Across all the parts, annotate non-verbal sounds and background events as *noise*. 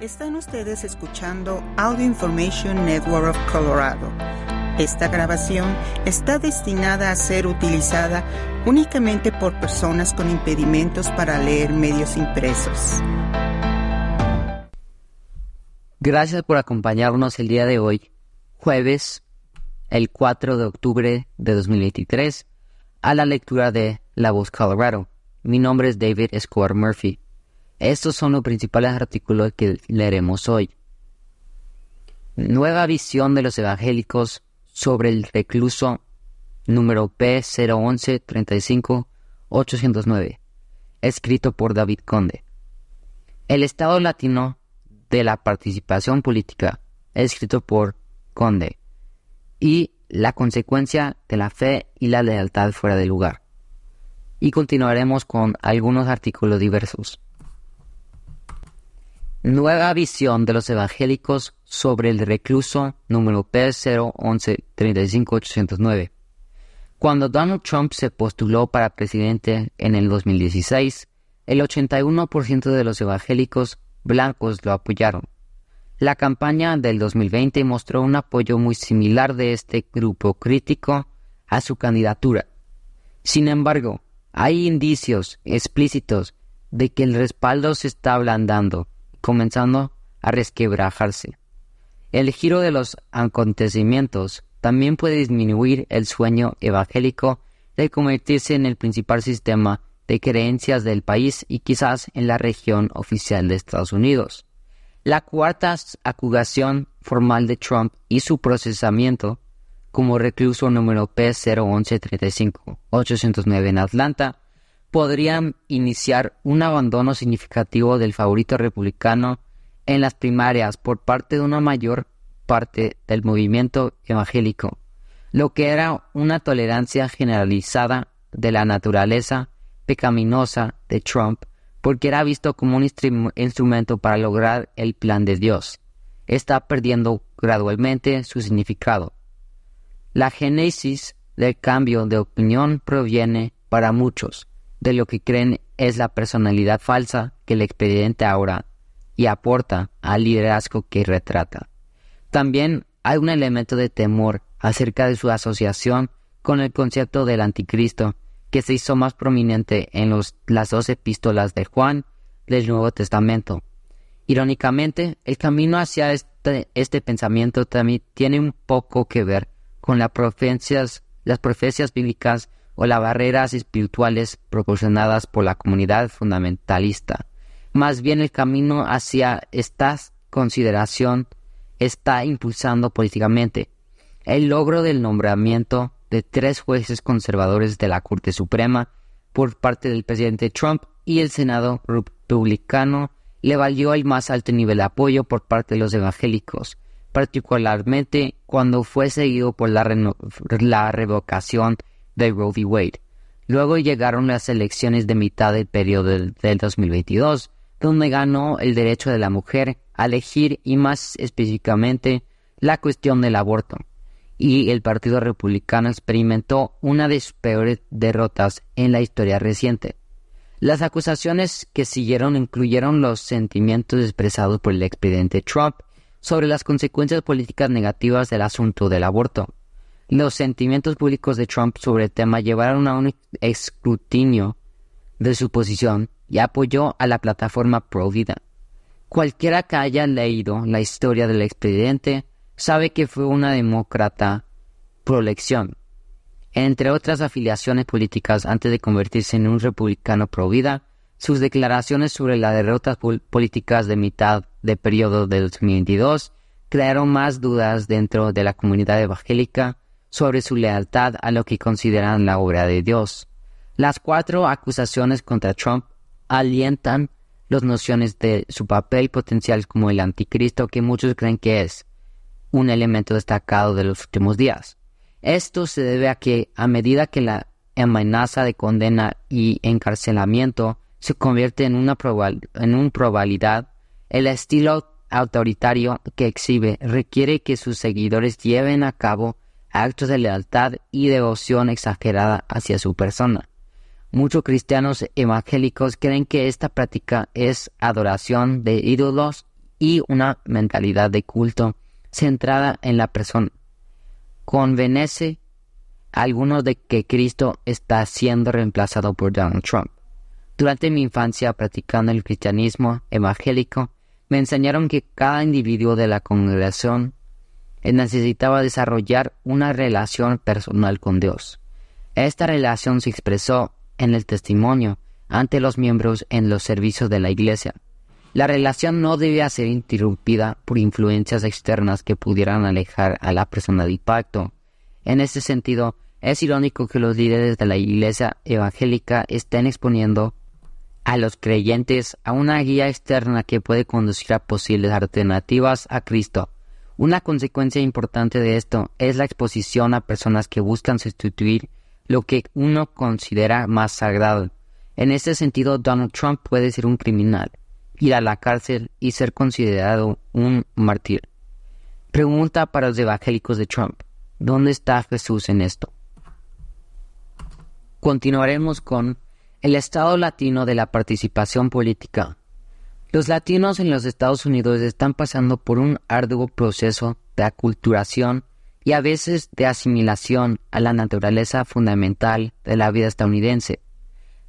Están ustedes escuchando Audio Information Network of Colorado. Esta grabación está destinada a ser utilizada únicamente por personas con impedimentos para leer medios impresos. Gracias por acompañarnos el día de hoy, jueves, el 4 de octubre de 2023, a la lectura de La Voz Colorado. Mi nombre es David Escobar Murphy. Estos son los principales artículos que leeremos hoy. Nueva visión de los evangélicos sobre el recluso número P011 35 809, escrito por David Conde. El Estado latino de la participación política, escrito por Conde, y la consecuencia de la fe y la lealtad fuera de lugar. Y continuaremos con algunos artículos diversos. Nueva visión de los evangélicos sobre el recluso número P011-35809. Cuando Donald Trump se postuló para presidente en el 2016, el 81% de los evangélicos blancos lo apoyaron. La campaña del 2020 mostró un apoyo muy similar de este grupo crítico a su candidatura. Sin embargo, hay indicios explícitos de que el respaldo se está ablandando comenzando a resquebrajarse. El giro de los acontecimientos también puede disminuir el sueño evangélico de convertirse en el principal sistema de creencias del país y quizás en la región oficial de Estados Unidos. La cuarta acusación formal de Trump y su procesamiento como recluso número P01135809 en Atlanta podrían iniciar un abandono significativo del favorito republicano en las primarias por parte de una mayor parte del movimiento evangélico, lo que era una tolerancia generalizada de la naturaleza pecaminosa de Trump porque era visto como un instrumento para lograr el plan de Dios. Está perdiendo gradualmente su significado. La génesis del cambio de opinión proviene para muchos de lo que creen es la personalidad falsa que el expediente ahora y aporta al liderazgo que retrata. También hay un elemento de temor acerca de su asociación con el concepto del anticristo que se hizo más prominente en las dos epístolas de Juan del Nuevo Testamento. Irónicamente, el camino hacia este, este pensamiento también tiene un poco que ver con las profecías, las profecías bíblicas o las barreras espirituales proporcionadas por la comunidad fundamentalista. Más bien el camino hacia esta consideración está impulsando políticamente el logro del nombramiento de tres jueces conservadores de la Corte Suprema por parte del presidente Trump y el Senado republicano le valió el más alto nivel de apoyo por parte de los evangélicos, particularmente cuando fue seguido por la, la revocación de Roe v. Wade. Luego llegaron las elecciones de mitad del periodo del, 2022, donde ganó el derecho de la mujer a elegir y más específicamente la cuestión del aborto. Y el Partido Republicano experimentó una de sus peores derrotas en la historia reciente. Las acusaciones que siguieron incluyeron los sentimientos expresados por el expresidente Trump sobre las consecuencias políticas negativas del asunto del aborto, los sentimientos públicos de Trump sobre el tema llevaron a un escrutinio de su posición y apoyó a la plataforma Pro Vida. Cualquiera que haya leído la historia del expresidente sabe que fue una demócrata pro elección. Entre otras afiliaciones políticas antes de convertirse en un republicano pro vida, sus declaraciones sobre las derrotas políticas de mitad de periodo de 2022 crearon más dudas dentro de la comunidad evangélica sobre su lealtad a lo que consideran la obra de Dios. Las cuatro acusaciones contra Trump alientan las nociones de su papel potencial como el anticristo que muchos creen que es un elemento destacado de los últimos días. Esto se debe a que a medida que la amenaza de condena y encarcelamiento se convierte en una, en una probabilidad, el estilo autoritario que exhibe requiere que sus seguidores lleven a cabo actos de lealtad y devoción exagerada hacia su persona. Muchos cristianos evangélicos creen que esta práctica es adoración de ídolos y una mentalidad de culto centrada en la persona. Convenece a algunos de que Cristo está siendo reemplazado por Donald Trump. Durante mi infancia practicando el cristianismo evangélico, me enseñaron que cada individuo de la congregación necesitaba desarrollar una relación personal con Dios. Esta relación se expresó en el testimonio ante los miembros en los servicios de la iglesia. La relación no debía ser interrumpida por influencias externas que pudieran alejar a la persona del pacto. En ese sentido, es irónico que los líderes de la iglesia evangélica estén exponiendo a los creyentes a una guía externa que puede conducir a posibles alternativas a Cristo. Una consecuencia importante de esto es la exposición a personas que buscan sustituir lo que uno considera más sagrado. En ese sentido, Donald Trump puede ser un criminal, ir a la cárcel y ser considerado un mártir. Pregunta para los evangélicos de Trump. ¿Dónde está Jesús en esto? Continuaremos con el estado latino de la participación política. Los latinos en los Estados Unidos están pasando por un arduo proceso de aculturación y a veces de asimilación a la naturaleza fundamental de la vida estadounidense.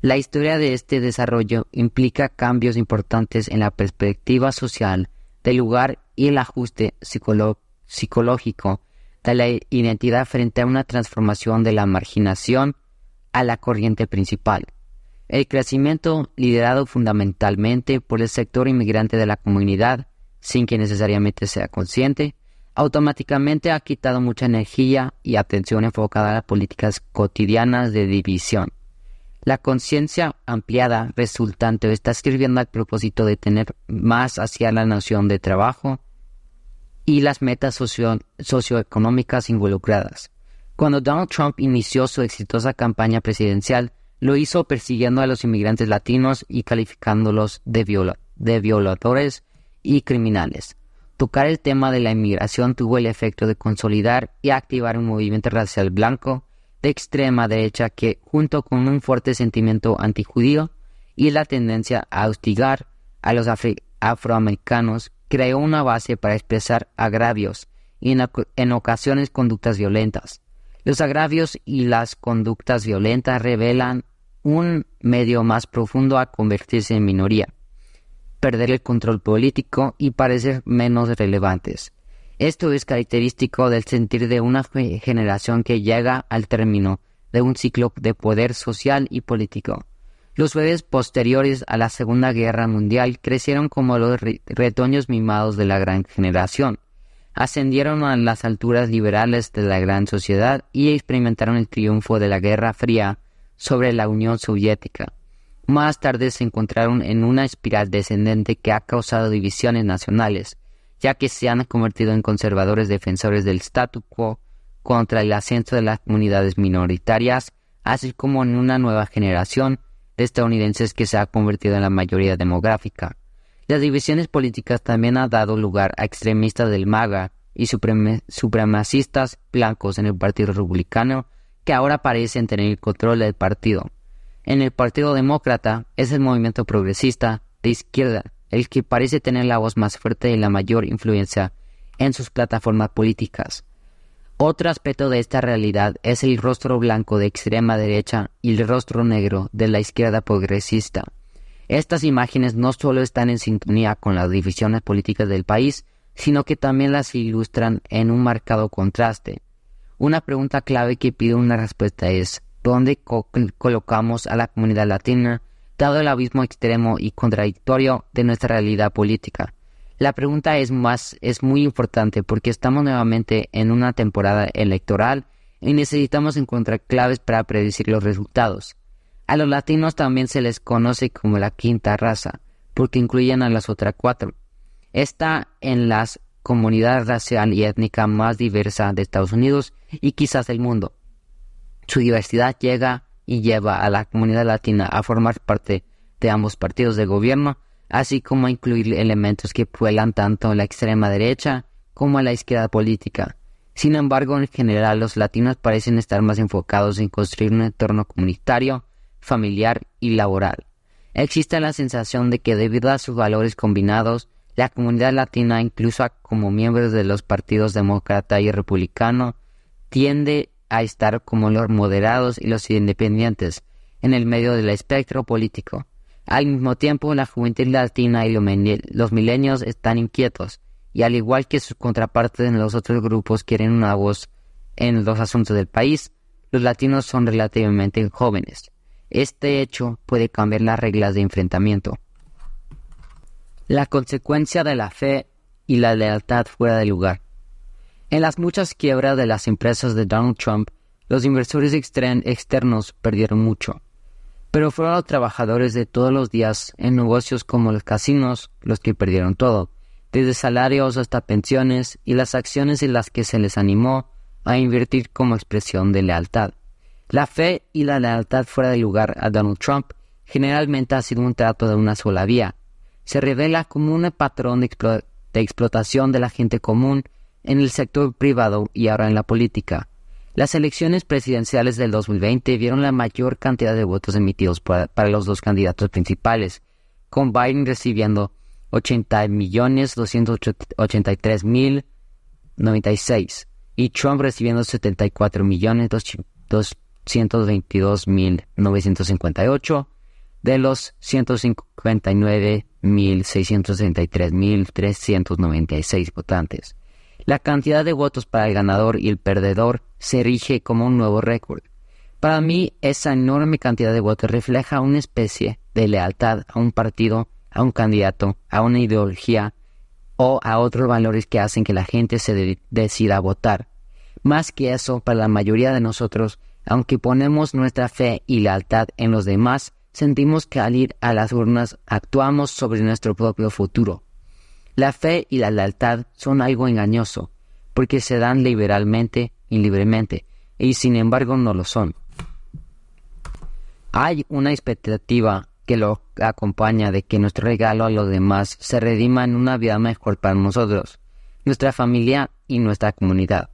La historia de este desarrollo implica cambios importantes en la perspectiva social del lugar y el ajuste psicológico de la identidad frente a una transformación de la marginación a la corriente principal. El crecimiento, liderado fundamentalmente por el sector inmigrante de la comunidad, sin que necesariamente sea consciente, automáticamente ha quitado mucha energía y atención enfocada a las políticas cotidianas de división. La conciencia ampliada resultante está sirviendo al propósito de tener más hacia la nación de trabajo y las metas socioeconómicas involucradas. Cuando Donald Trump inició su exitosa campaña presidencial, lo hizo persiguiendo a los inmigrantes latinos y calificándolos de, violadores y criminales. Tocar el tema de la inmigración tuvo el efecto de consolidar y activar un movimiento racial blanco de extrema derecha que, junto con un fuerte sentimiento antijudío y la tendencia a hostigar a los afroamericanos, creó una base para expresar agravios y en, ocasiones conductas violentas. Los agravios y las conductas violentas revelan un medio más profundo a convertirse en minoría perder el control político y parecer menos relevantes. Esto es característico del sentir de una generación que llega al término de un ciclo de poder social y político. Los bebés posteriores a la Segunda Guerra Mundial crecieron como los retoños mimados de la gran generación, ascendieron a las alturas liberales de la gran sociedad y experimentaron el triunfo de la Guerra Fría sobre la Unión Soviética. Más tarde se encontraron en una espiral descendente que ha causado divisiones nacionales, ya que se han convertido en conservadores defensores del statu quo contra el ascenso de las comunidades minoritarias, así como en una nueva generación de estadounidenses que se ha convertido en la mayoría demográfica. Las divisiones políticas también han dado lugar a extremistas del MAGA y supremacistas blancos en el Partido Republicano que ahora parecen tener el control del partido. En el Partido Demócrata es el movimiento progresista de izquierda el que parece tener la voz más fuerte y la mayor influencia en sus plataformas políticas. Otro aspecto de esta realidad es el rostro blanco de extrema derecha y el rostro negro de la izquierda progresista. Estas imágenes no solo están en sintonía con las divisiones políticas del país, sino que también las ilustran en un marcado contraste. Una pregunta clave que pide una respuesta es dónde colocamos a la comunidad latina, dado el abismo extremo y contradictorio de nuestra realidad política. La pregunta es más es muy importante porque estamos nuevamente en una temporada electoral y necesitamos encontrar claves para predecir los resultados. A los latinos también se les conoce como la quinta raza, porque incluyen a las otras cuatro. Está en las comunidades racial y étnica más diversa de Estados Unidos y quizás del mundo. Su diversidad llega y lleva a la comunidad latina a formar parte de ambos partidos de gobierno, así como a incluir elementos que puelan tanto a la extrema derecha como a la izquierda política. Sin embargo, en general los latinos parecen estar más enfocados en construir un entorno comunitario, familiar y laboral. Existe la sensación de que debido a sus valores combinados, la comunidad latina, incluso como miembros de los partidos demócrata y republicano, tiende a estar como los moderados y los independientes en el medio del espectro político. Al mismo tiempo, la juventud latina y los milenios están inquietos, y al igual que sus contrapartes en los otros grupos quieren una voz en los asuntos del país, los latinos son relativamente jóvenes. Este hecho puede cambiar las reglas de enfrentamiento. La consecuencia de la fe y la lealtad fuera de lugar. En las muchas quiebras de las empresas de Donald Trump, los inversores externos perdieron mucho. Pero fueron los trabajadores de todos los días en negocios como los casinos los que perdieron todo, desde salarios hasta pensiones y las acciones en las que se les animó a invertir como expresión de lealtad. La fe y la lealtad fuera de lugar a Donald Trump generalmente ha sido un trato de una sola vía. Se revela como un patrón de, explotación de la gente común en el sector privado y ahora en la política. Las elecciones presidenciales del 2020 vieron la mayor cantidad de votos emitidos para, los dos candidatos principales, con Biden recibiendo 80.283.096 y Trump recibiendo 74.222.958 de los 159.633.396 votantes. La cantidad de votos para el ganador y el perdedor se rige como un nuevo récord. Para mí, esa enorme cantidad de votos refleja una especie de lealtad a un partido, a un candidato, a una ideología o a otros valores que hacen que la gente se decida a votar. Más que eso, para la mayoría de nosotros, aunque ponemos nuestra fe y lealtad en los demás, sentimos que al ir a las urnas actuamos sobre nuestro propio futuro. La fe y la lealtad son algo engañoso, porque se dan liberalmente y libremente, y sin embargo no lo son. Hay una expectativa que lo acompaña de que nuestro regalo a los demás se redima en una vida mejor para nosotros, nuestra familia y nuestra comunidad.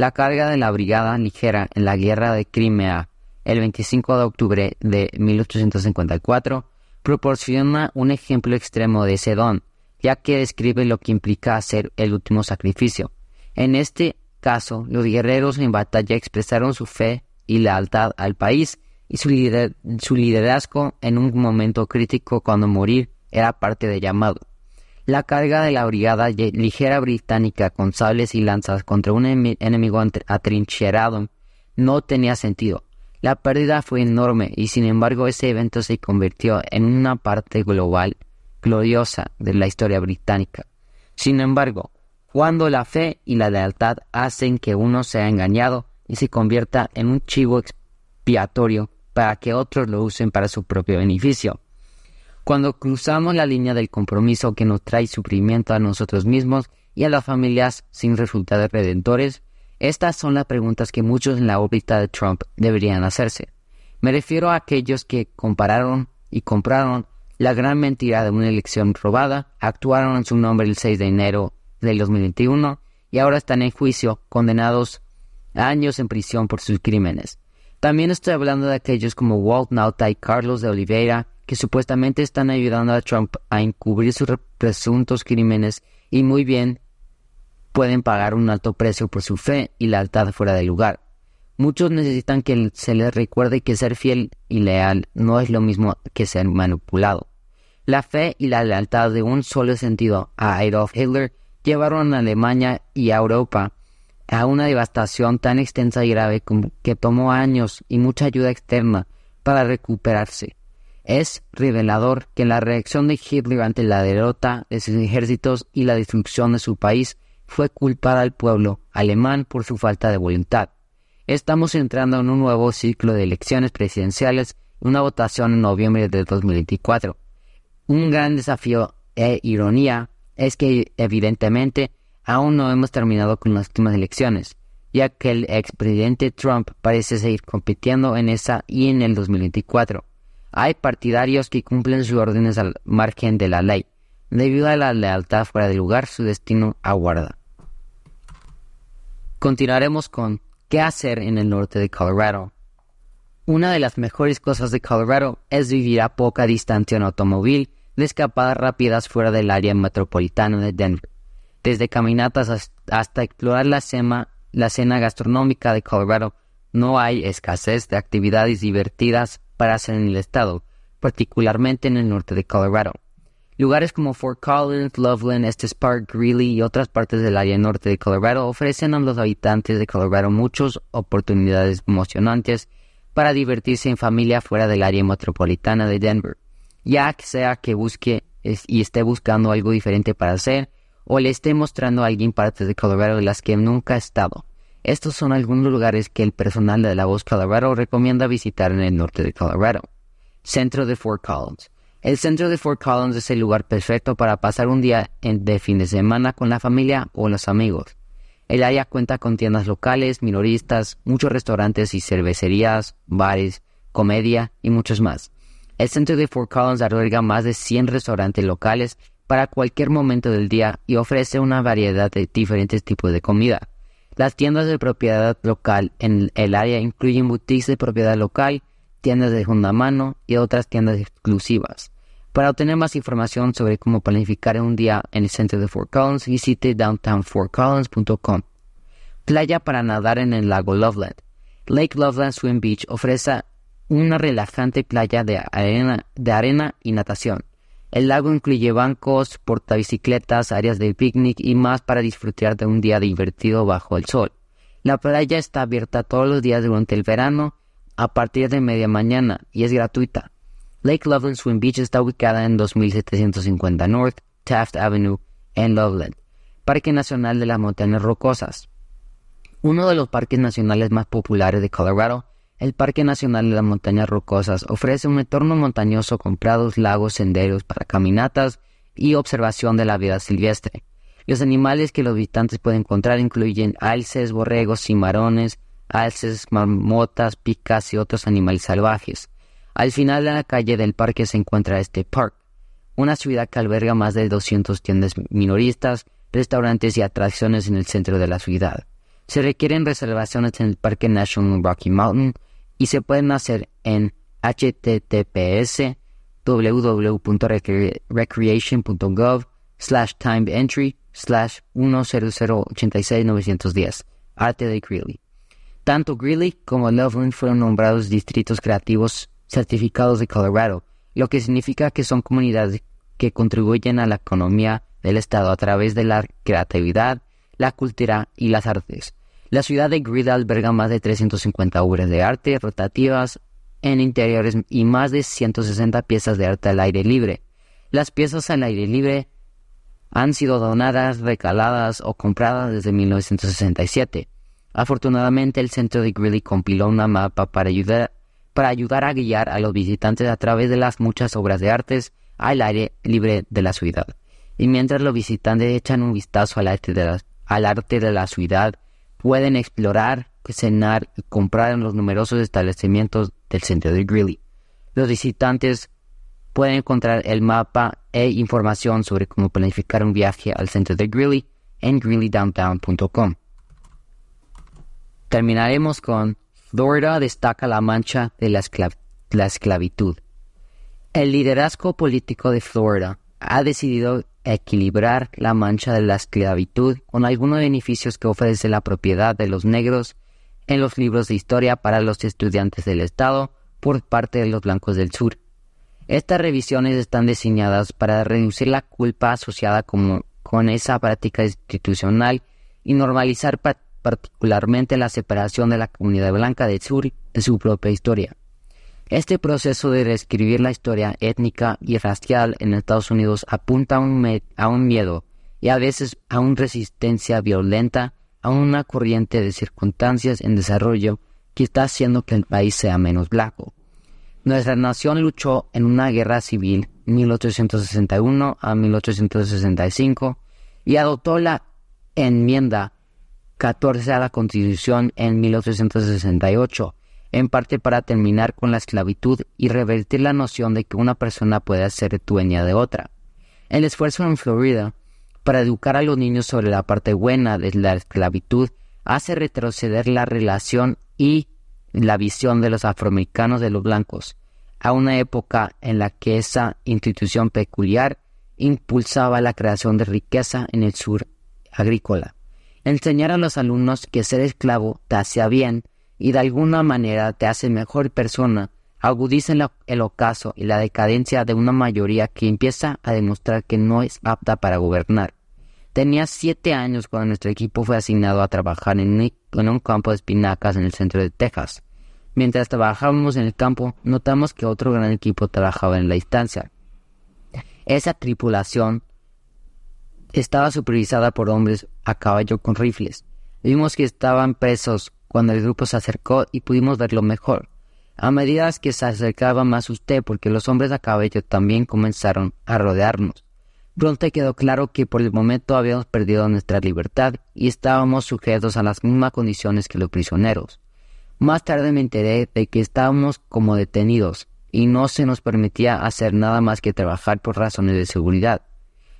La carga de la Brigada Ligera en la Guerra de Crimea el 25 de octubre de 1854 proporciona un ejemplo extremo de ese don, ya que describe lo que implica hacer el último sacrificio. En este caso, los guerreros en batalla expresaron su fe y lealtad al país y su, liderazgo en un momento crítico cuando morir era parte del llamado. La carga de la brigada ligera británica con sables y lanzas contra un enemigo atrincherado no tenía sentido. La pérdida fue enorme y sin embargo ese evento se convirtió en una parte global gloriosa de la historia británica. Sin embargo, cuando la fe y la lealtad hacen que uno sea engañado y se convierta en un chivo expiatorio para que otros lo usen para su propio beneficio. Cuando cruzamos la línea del compromiso que nos trae sufrimiento a nosotros mismos y a las familias sin resultados redentores, estas son las preguntas que muchos en la órbita de Trump deberían hacerse. Me refiero a aquellos que compararon y compraron la gran mentira de una elección robada, actuaron en su nombre el 6 de enero del 2021 y ahora están en juicio, condenados a años en prisión por sus crímenes. También estoy hablando de aquellos como Walt Nauta y Carlos de Oliveira, que supuestamente están ayudando a Trump a encubrir sus presuntos crímenes y muy bien pueden pagar un alto precio por su fe y lealtad fuera de lugar. Muchos necesitan que se les recuerde que ser fiel y leal no es lo mismo que ser manipulado. La fe y la lealtad de un solo sentido a Adolf Hitler llevaron a Alemania y a Europa a una devastación tan extensa y grave que tomó años y mucha ayuda externa para recuperarse. Es revelador que la reacción de Hitler ante la derrota de sus ejércitos y la destrucción de su país fue culpar al pueblo alemán por su falta de voluntad. Estamos entrando en un nuevo ciclo de elecciones presidenciales y una votación en noviembre de 2024. Un gran desafío e ironía es que evidentemente aún no hemos terminado con las últimas elecciones, ya que el expresidente Trump parece seguir compitiendo en esa y en el 2024. Hay partidarios que cumplen sus órdenes al margen de la ley. Debido a la lealtad fuera de lugar, su destino aguarda. Continuaremos con ¿Qué hacer en el norte de Colorado? Una de las mejores cosas de Colorado es vivir a poca distancia en automóvil de escapadas rápidas fuera del área metropolitana de Denver, desde caminatas hasta explorar la, la escena gastronómica de Colorado. No hay escasez de actividades divertidas para hacer en el estado, particularmente en el norte de Colorado. Lugares como Fort Collins, Loveland, Estes Park, Greeley y otras partes del área norte de Colorado ofrecen a los habitantes de Colorado muchas oportunidades emocionantes para divertirse en familia fuera del área metropolitana de Denver, ya sea que busque y esté buscando algo diferente para hacer o le esté mostrando a alguien partes de Colorado de las que nunca ha estado. Estos son algunos lugares que el personal de la Voz Colorado recomienda visitar en el norte de Colorado. Centro de Fort Collins. El centro de Fort Collins es el lugar perfecto para pasar un día de fin de semana con la familia o los amigos. El área cuenta con tiendas locales, minoristas, muchos restaurantes y cervecerías, bares, comedia y muchos más. El centro de Fort Collins alberga más de 100 restaurantes locales para cualquier momento del día y ofrece una variedad de diferentes tipos de comida. Las tiendas de propiedad local en el área incluyen boutiques de propiedad local, tiendas de segunda mano y otras tiendas exclusivas. Para obtener más información sobre cómo planificar un día en el centro de Fort Collins, visite downtownfortcollins.com. Playa para nadar en el lago Loveland. Lake Loveland Swim Beach ofrece una relajante playa de arena, de arena y natación. El lago incluye bancos, portabicicletas, áreas de picnic y más para disfrutar de un día divertido bajo el sol. La playa está abierta todos los días durante el verano a partir de media mañana y es gratuita. Lake Loveland Swim Beach está ubicada en 2750 North Taft Avenue en Loveland, Parque Nacional de las Montañas Rocosas. Uno de los parques nacionales más populares de Colorado, el Parque Nacional de las Montañas Rocosas ofrece un entorno montañoso con prados, lagos, senderos para caminatas y observación de la vida silvestre. Los animales que los visitantes pueden encontrar incluyen alces, borregos, cimarrones, alces, marmotas, picas y otros animales salvajes. Al final de la calle del parque se encuentra este park, una ciudad que alberga más de 200 tiendas minoristas, restaurantes y atracciones en el centro de la ciudad. Se requieren reservaciones en el Parque National Rocky Mountain y se pueden hacer en https www.recreation.gov slash time entry slash 10086 Arte de Greeley. Tanto Greeley como Loveland fueron nombrados distritos creativos certificados de Colorado, lo que significa que son comunidades que contribuyen a la economía del estado a través de la creatividad, la cultura y las artes. La ciudad de Greeley alberga más de 350 obras de arte rotativas en interiores y más de 160 piezas de arte al aire libre. Las piezas al aire libre han sido donadas, recaladas o compradas desde 1967. Afortunadamente, el centro de Greeley compiló una mapa para ayudar, a guiar a los visitantes a través de las muchas obras de artes al aire libre de la ciudad. Y mientras los visitantes echan un vistazo al arte de la ciudad, pueden explorar, cenar y comprar en los numerosos establecimientos del centro de Greeley. Los visitantes pueden encontrar el mapa e información sobre cómo planificar un viaje al centro de Greeley en greeleydowntown.com. Terminaremos con Florida destaca la mancha de la, esclavitud. El liderazgo político de Florida ha decidido equilibrar la mancha de la esclavitud con algunos beneficios que ofrece la propiedad de los negros en los libros de historia para los estudiantes del Estado por parte de los blancos del sur. Estas revisiones están diseñadas para reducir la culpa asociada con, esa práctica institucional y normalizar particularmente la separación de la comunidad blanca del sur de su propia historia. Este proceso de reescribir la historia étnica y racial en Estados Unidos apunta a un, a un miedo y a veces a una resistencia violenta a una corriente de circunstancias en desarrollo que está haciendo que el país sea menos blanco. Nuestra nación luchó en una guerra civil 1861 a 1865 y adoptó la enmienda 14 a la Constitución en 1868, en parte para terminar con la esclavitud y revertir la noción de que una persona puede ser dueña de otra. El esfuerzo en Florida para educar a los niños sobre la parte buena de la esclavitud hace retroceder la relación y la visión de los afroamericanos de los blancos. a una época en la que esa institución peculiar impulsaba la creación de riqueza en el sur agrícola. Enseñar a los alumnos que ser esclavo te hacía bien y de alguna manera te hace mejor persona agudiza el ocaso y la decadencia de una mayoría que empieza a demostrar que no es apta para gobernar. Tenía siete años cuando nuestro equipo fue asignado a trabajar en un campo de espinacas en el centro de Texas. Mientras trabajábamos en el campo, notamos que otro gran equipo trabajaba en la instancia. Esa tripulación estaba supervisada por hombres a caballo con rifles. Vimos que estaban presos cuando el grupo se acercó y pudimos verlo mejor. A medida que se acercaba más usted, porque los hombres a caballo también comenzaron a rodearnos. Pronto quedó claro que por el momento habíamos perdido nuestra libertad y estábamos sujetos a las mismas condiciones que los prisioneros. Más tarde me enteré de que estábamos como detenidos y no se nos permitía hacer nada más que trabajar por razones de seguridad.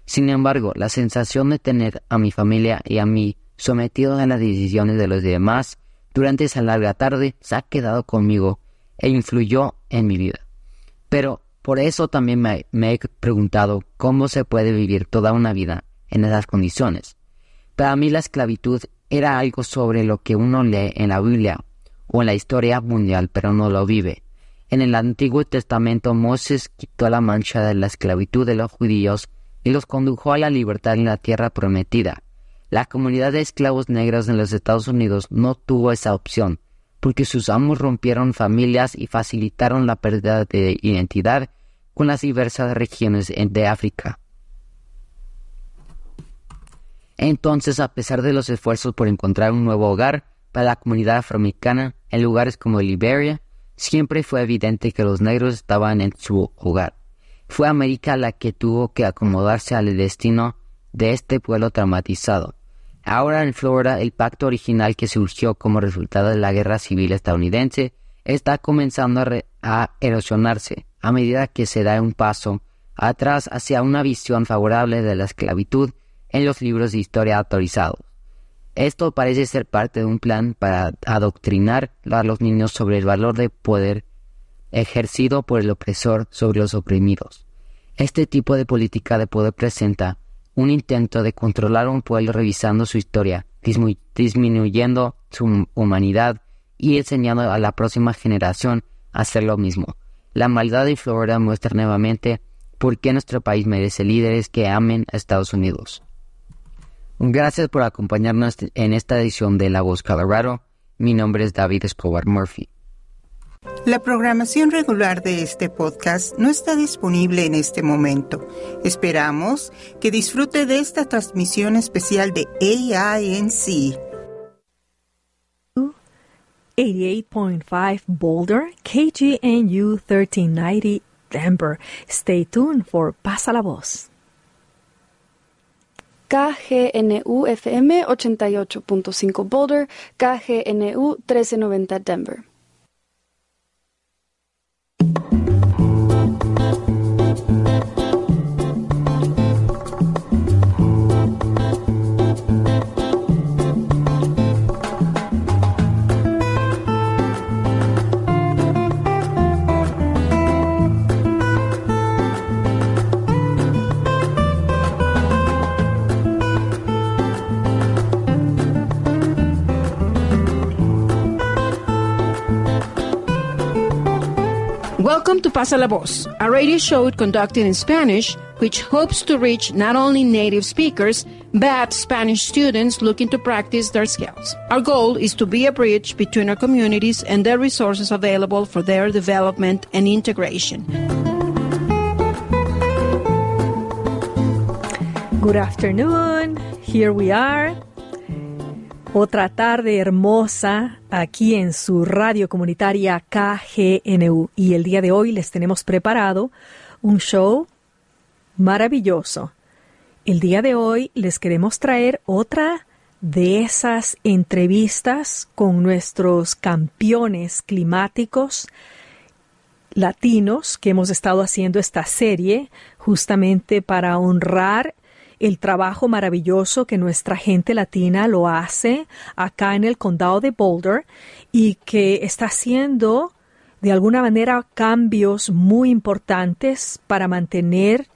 Sin embargo, la sensación de tener a mi familia y a mí sometidos a las decisiones de los demás durante esa larga tarde se ha quedado conmigo e influyó en mi vida. Pero por eso también me, he preguntado cómo se puede vivir toda una vida en esas condiciones. Para mí la esclavitud era algo sobre lo que uno lee en la Biblia o en la historia mundial, pero no lo vive. En el Antiguo Testamento Moses quitó la mancha de la esclavitud de los judíos y los condujo a la libertad en la tierra prometida. La comunidad de esclavos negros en los Estados Unidos no tuvo esa opción, porque sus amos rompieron familias y facilitaron la pérdida de identidad con las diversas regiones de África. Entonces, a pesar de los esfuerzos por encontrar un nuevo hogar para la comunidad afroamericana en lugares como Liberia, siempre fue evidente que los negros estaban en su hogar. Fue América la que tuvo que acomodarse al destino de este pueblo traumatizado. Ahora en Florida, el pacto original que surgió como resultado de la guerra civil estadounidense está comenzando a, erosionarse a medida que se da un paso atrás hacia una visión favorable de la esclavitud en los libros de historia autorizados. Esto parece ser parte de un plan para adoctrinar a los niños sobre el valor de poder ejercido por el opresor sobre los oprimidos. Este tipo de política de poder presenta un intento de controlar a un pueblo revisando su historia, disminuyendo su humanidad y enseñando a la próxima generación a hacer lo mismo. La maldad de Florida muestra nuevamente por qué nuestro país merece líderes que amen a Estados Unidos. Gracias por acompañarnos en esta edición de La Voz Colorado. Mi nombre es David Escobar Murphy. La programación regular de este podcast no está disponible en este momento. Esperamos que disfrute de esta transmisión especial de AINC. 88.5 Boulder, KGNU 1390 Denver. Stay tuned for Pasa la Voz. KGNU FM 88.5 Boulder, KGNU 1390 Denver. thank you Welcome to Pasa la Voz, a radio show conducted in Spanish, which hopes to reach not only native speakers, but Spanish students looking to practice their skills. Our goal is to be a bridge between our communities and the resources available for their development and integration. Good afternoon. Here we are Otra tarde hermosa aquí en su radio comunitaria KGNU y el día de hoy les tenemos preparado un show maravilloso. El día de hoy les queremos traer otra de esas entrevistas con nuestros campeones climáticos latinos que hemos estado haciendo esta serie justamente para honrar el trabajo maravilloso que nuestra gente latina lo hace acá en el condado de Boulder y que está haciendo de alguna manera cambios muy importantes para mantener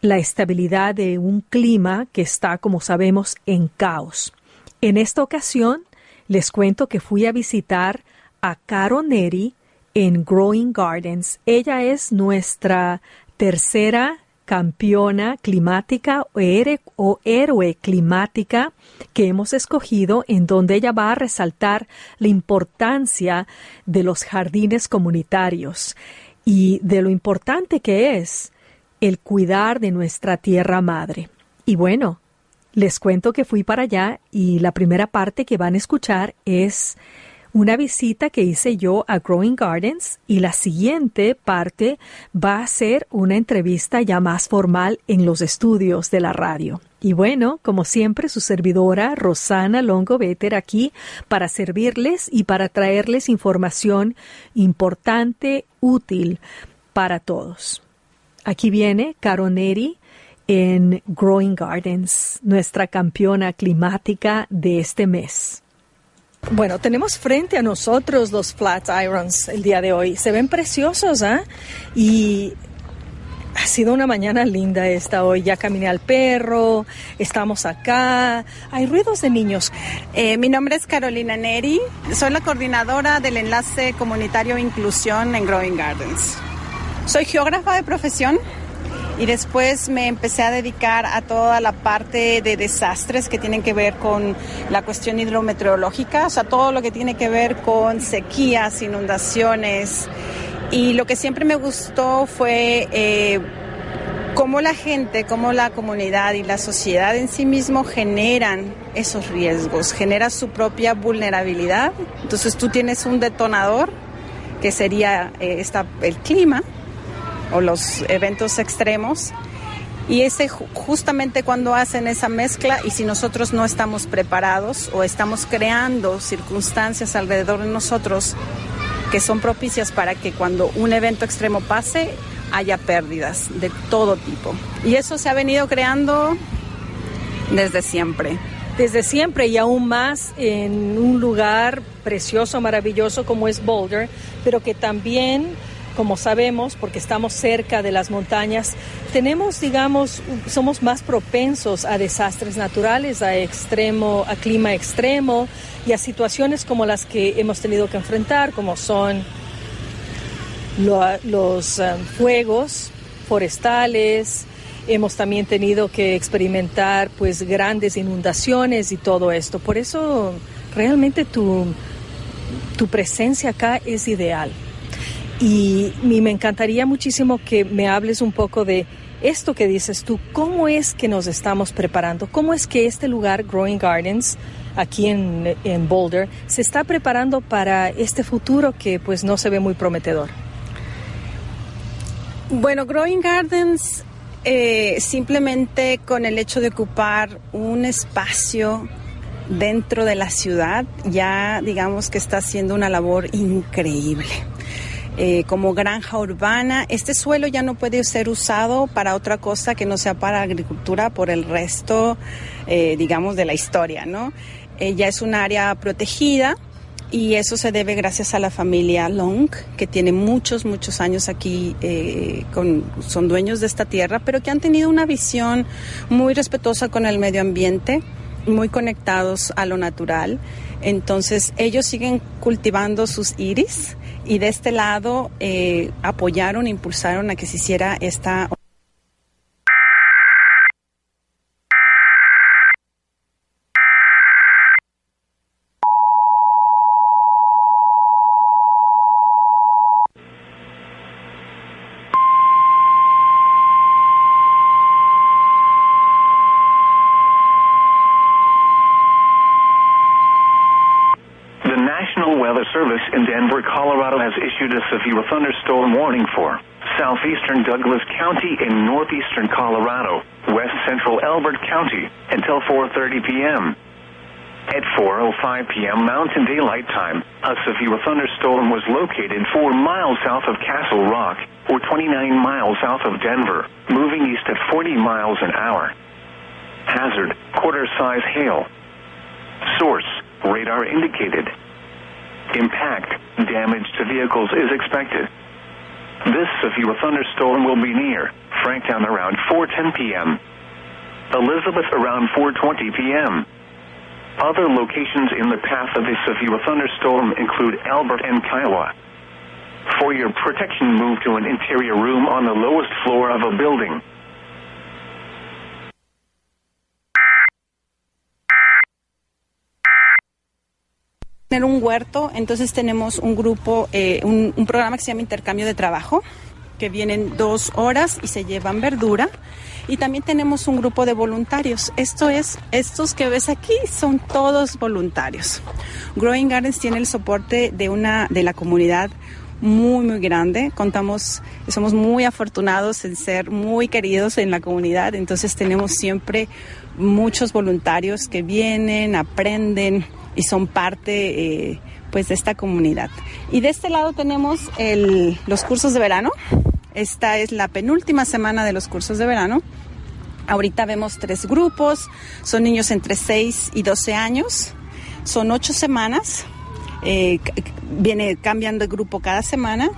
la estabilidad de un clima que está, como sabemos, en caos. En esta ocasión, les cuento que fui a visitar a Caro Neri en Growing Gardens. Ella es nuestra tercera campeona climática o héroe climática que hemos escogido en donde ella va a resaltar la importancia de los jardines comunitarios y de lo importante que es el cuidar de nuestra tierra madre. Y bueno, les cuento que fui para allá y la primera parte que van a escuchar es una visita que hice yo a Growing Gardens y la siguiente parte va a ser una entrevista ya más formal en los estudios de la radio. Y bueno, como siempre, su servidora Rosana Longo Better aquí para servirles y para traerles información importante, útil para todos. Aquí viene Caro Neri en Growing Gardens, nuestra campeona climática de este mes. Bueno, tenemos frente a nosotros los flat irons el día de hoy. Se ven preciosos, ¿ah? Y ha sido una mañana linda esta hoy. Ya caminé al perro, estamos acá. Hay ruidos de niños. Eh, mi nombre es Carolina Neri. Soy la coordinadora del enlace comunitario Inclusión en Growing Gardens. Soy geógrafa de profesión y después me empecé a dedicar a toda la parte de desastres que tienen que ver con la cuestión hidrometeorológica, o sea, todo lo que tiene que ver con sequías, inundaciones. Y lo que siempre me gustó fue eh, cómo la gente, cómo la comunidad y la sociedad en sí mismo generan esos riesgos, genera su propia vulnerabilidad. Entonces tú tienes un detonador que sería eh, el clima o los eventos extremos. Y ese justamente cuando hacen esa mezcla y si nosotros no estamos preparados o estamos creando circunstancias alrededor de nosotros que son propicias para que cuando un evento extremo pase haya pérdidas de todo tipo. Y eso se ha venido creando desde siempre. Desde siempre y aún más en un lugar precioso, maravilloso como es Boulder, pero que también como sabemos, porque estamos cerca de las montañas, tenemos, digamos, somos más propensos a desastres naturales, a extremo, a clima extremo y a situaciones como las que hemos tenido que enfrentar, como son los um, fuegos forestales, hemos también tenido que experimentar pues grandes inundaciones y todo esto. Por eso realmente tu, tu presencia acá es ideal. Y, me encantaría muchísimo que me hables un poco de esto que dices tú, cómo es que nos estamos preparando, cómo es que este lugar, Growing Gardens, aquí en, Boulder, se está preparando para este futuro que pues no se ve muy prometedor. Bueno, Growing Gardens eh, simplemente con el hecho de ocupar un espacio dentro de la ciudad, ya digamos que está haciendo una labor increíble. Eh, como granja urbana. Este suelo ya no puede ser usado para otra cosa que no sea para agricultura por el resto, eh, digamos, de la historia, ¿no? Eh, ya es un área protegida y eso se debe gracias a la familia Long, que tiene muchos, muchos años aquí, con, son dueños de esta tierra, pero que han tenido una visión muy respetuosa con el medio ambiente, muy conectados a lo natural. Entonces ellos siguen cultivando sus iris y de este lado eh, apoyaron, impulsaron a que se hiciera esta issued a severe thunderstorm warning for southeastern Douglas County in northeastern Colorado, west central Elbert County until 4:30 p.m. At 4:05 p.m. Mountain Daylight Time, a severe thunderstorm was located 4 miles south of Castle Rock or 29 miles south of Denver, moving east at 40 miles an hour. Hazard: quarter-size hail. Source: radar indicated. Impact, damage to vehicles is expected. This severe thunderstorm will be near Franktown around 4:10 p.m. Elizabeth around 4:20 p.m. Other locations in the path of this severe thunderstorm include Albert and Kiowa. For your protection, move to an interior room on the lowest floor of a building. Tener un huerto, entonces tenemos un grupo, eh, un, un, programa que se llama Intercambio de Trabajo, que vienen dos horas y se llevan verdura. Y también tenemos un grupo de voluntarios. Esto es, estos que ves aquí son todos voluntarios. Growing Gardens tiene el soporte de una, de la comunidad muy, muy grande. Contamos, somos muy afortunados en ser muy queridos en la comunidad. Entonces tenemos siempre muchos voluntarios que vienen, aprenden, y son parte eh, pues de esta comunidad. Y de este lado tenemos el, los cursos de verano. Esta es la penúltima semana de los cursos de verano. Ahorita vemos tres grupos, son niños entre 6 y 12 años, son ocho semanas, eh, viene cambiando de grupo cada semana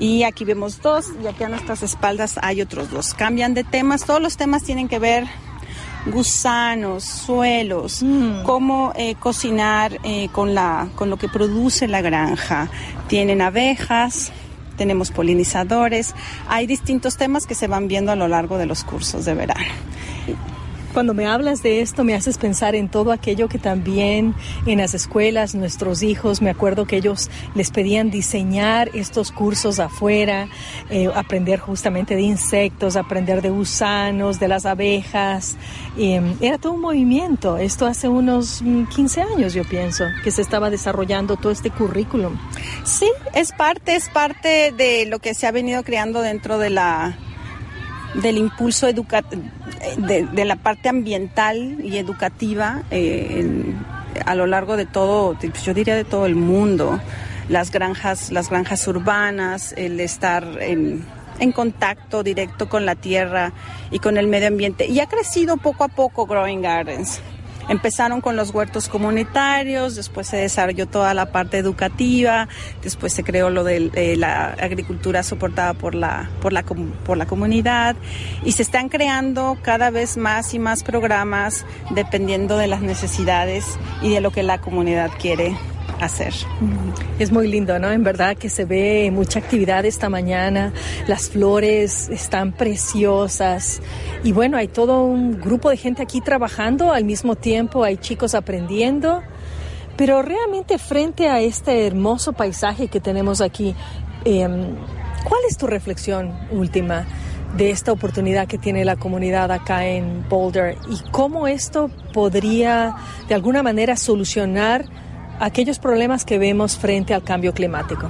y aquí vemos dos y aquí a nuestras espaldas hay otros dos. Cambian de temas, todos los temas tienen que ver gusanos, suelos, mm. cómo eh, cocinar eh, con, la, con lo que produce la granja. Tienen abejas, tenemos polinizadores, hay distintos temas que se van viendo a lo largo de los cursos de verano. Cuando me hablas de esto me haces pensar en todo aquello que también en las escuelas nuestros hijos, me acuerdo que ellos les pedían diseñar estos cursos afuera, eh, aprender justamente de insectos, aprender de gusanos, de las abejas. Em, era todo un movimiento. Esto hace unos 15 mm, años yo pienso que se estaba desarrollando todo este currículum. Sí, es parte, es parte de lo que se ha venido creando dentro de la del impulso educativo, de, la parte ambiental y educativa eh, a lo largo de todo, yo diría de todo el mundo, las granjas, las granjas urbanas, el estar en, en contacto directo con la tierra y con el medio ambiente. Y ha crecido poco a poco Growing Gardens. Empezaron con los huertos comunitarios, después se desarrolló toda la parte educativa, después se creó lo de eh, la agricultura soportada por la, por, la, por la comunidad y se están creando cada vez más y más programas dependiendo de las necesidades y de lo que la comunidad quiere hacer. Es muy lindo, ¿no? En verdad que se ve mucha actividad esta mañana, las flores están preciosas y bueno, hay todo un grupo de gente aquí trabajando, al mismo tiempo hay chicos aprendiendo, pero realmente frente a este hermoso paisaje que tenemos aquí, em, ¿cuál es tu reflexión última? de esta oportunidad que tiene la comunidad acá en Boulder y cómo esto podría de alguna manera solucionar aquellos problemas que vemos frente al cambio climático?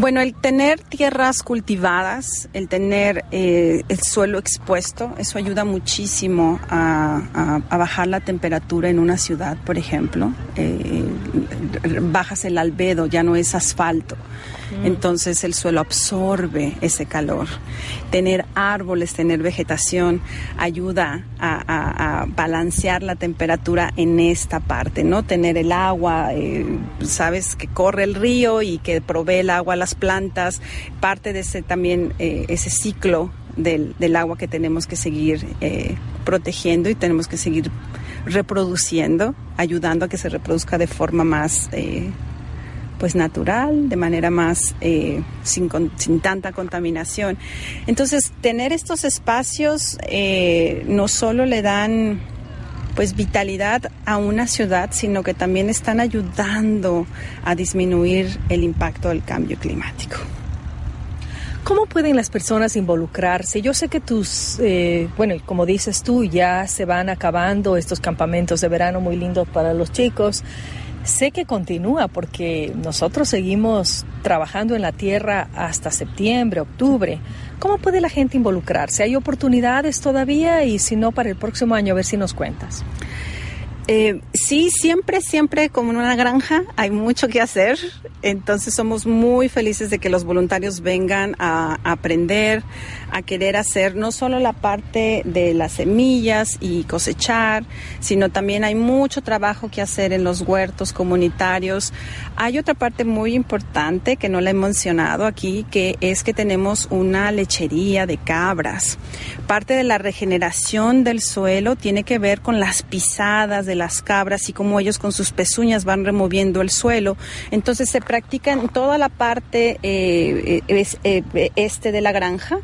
Bueno, el tener tierras cultivadas, el tener eh, el suelo expuesto, eso ayuda muchísimo a, bajar la temperatura en una ciudad, por ejemplo. Eh, bajas el albedo, ya no es asfalto. Entonces el suelo absorbe ese calor. Tener árboles, tener vegetación ayuda a, balancear la temperatura en esta parte, ¿no? Tener el agua, eh, sabes que corre el río y que provee el agua a las plantas, parte de ese también eh, ese ciclo del, agua que tenemos que seguir eh, protegiendo y tenemos que seguir reproduciendo, ayudando a que se reproduzca de forma más pues natural, de manera más eh, sin, sin, tanta contaminación. Entonces, tener estos espacios eh, no solo le dan pues vitalidad a una ciudad, sino que también están ayudando a disminuir el impacto del cambio climático. ¿Cómo pueden las personas involucrarse? Yo sé que tus, eh, bueno, como dices tú, ya se van acabando estos campamentos de verano muy lindos para los chicos sé que continúa porque nosotros seguimos trabajando en la tierra hasta septiembre, octubre. ¿Cómo puede la gente involucrarse? ¿Hay oportunidades todavía? Y si no, para el próximo año, a ver si nos cuentas. Eh, sí, siempre, siempre como en una granja hay mucho que hacer. Entonces somos muy felices de que los voluntarios vengan a, aprender, a querer hacer no solo la parte de las semillas y cosechar, sino también hay mucho trabajo que hacer en los huertos comunitarios. Hay otra parte muy importante que no la he mencionado aquí, que es que tenemos una lechería de cabras. Parte de la regeneración del suelo tiene que ver con las pisadas de las cabras y cómo ellos con sus pezuñas van removiendo el suelo. Entonces se practica en toda la parte eh, eh, este de la granja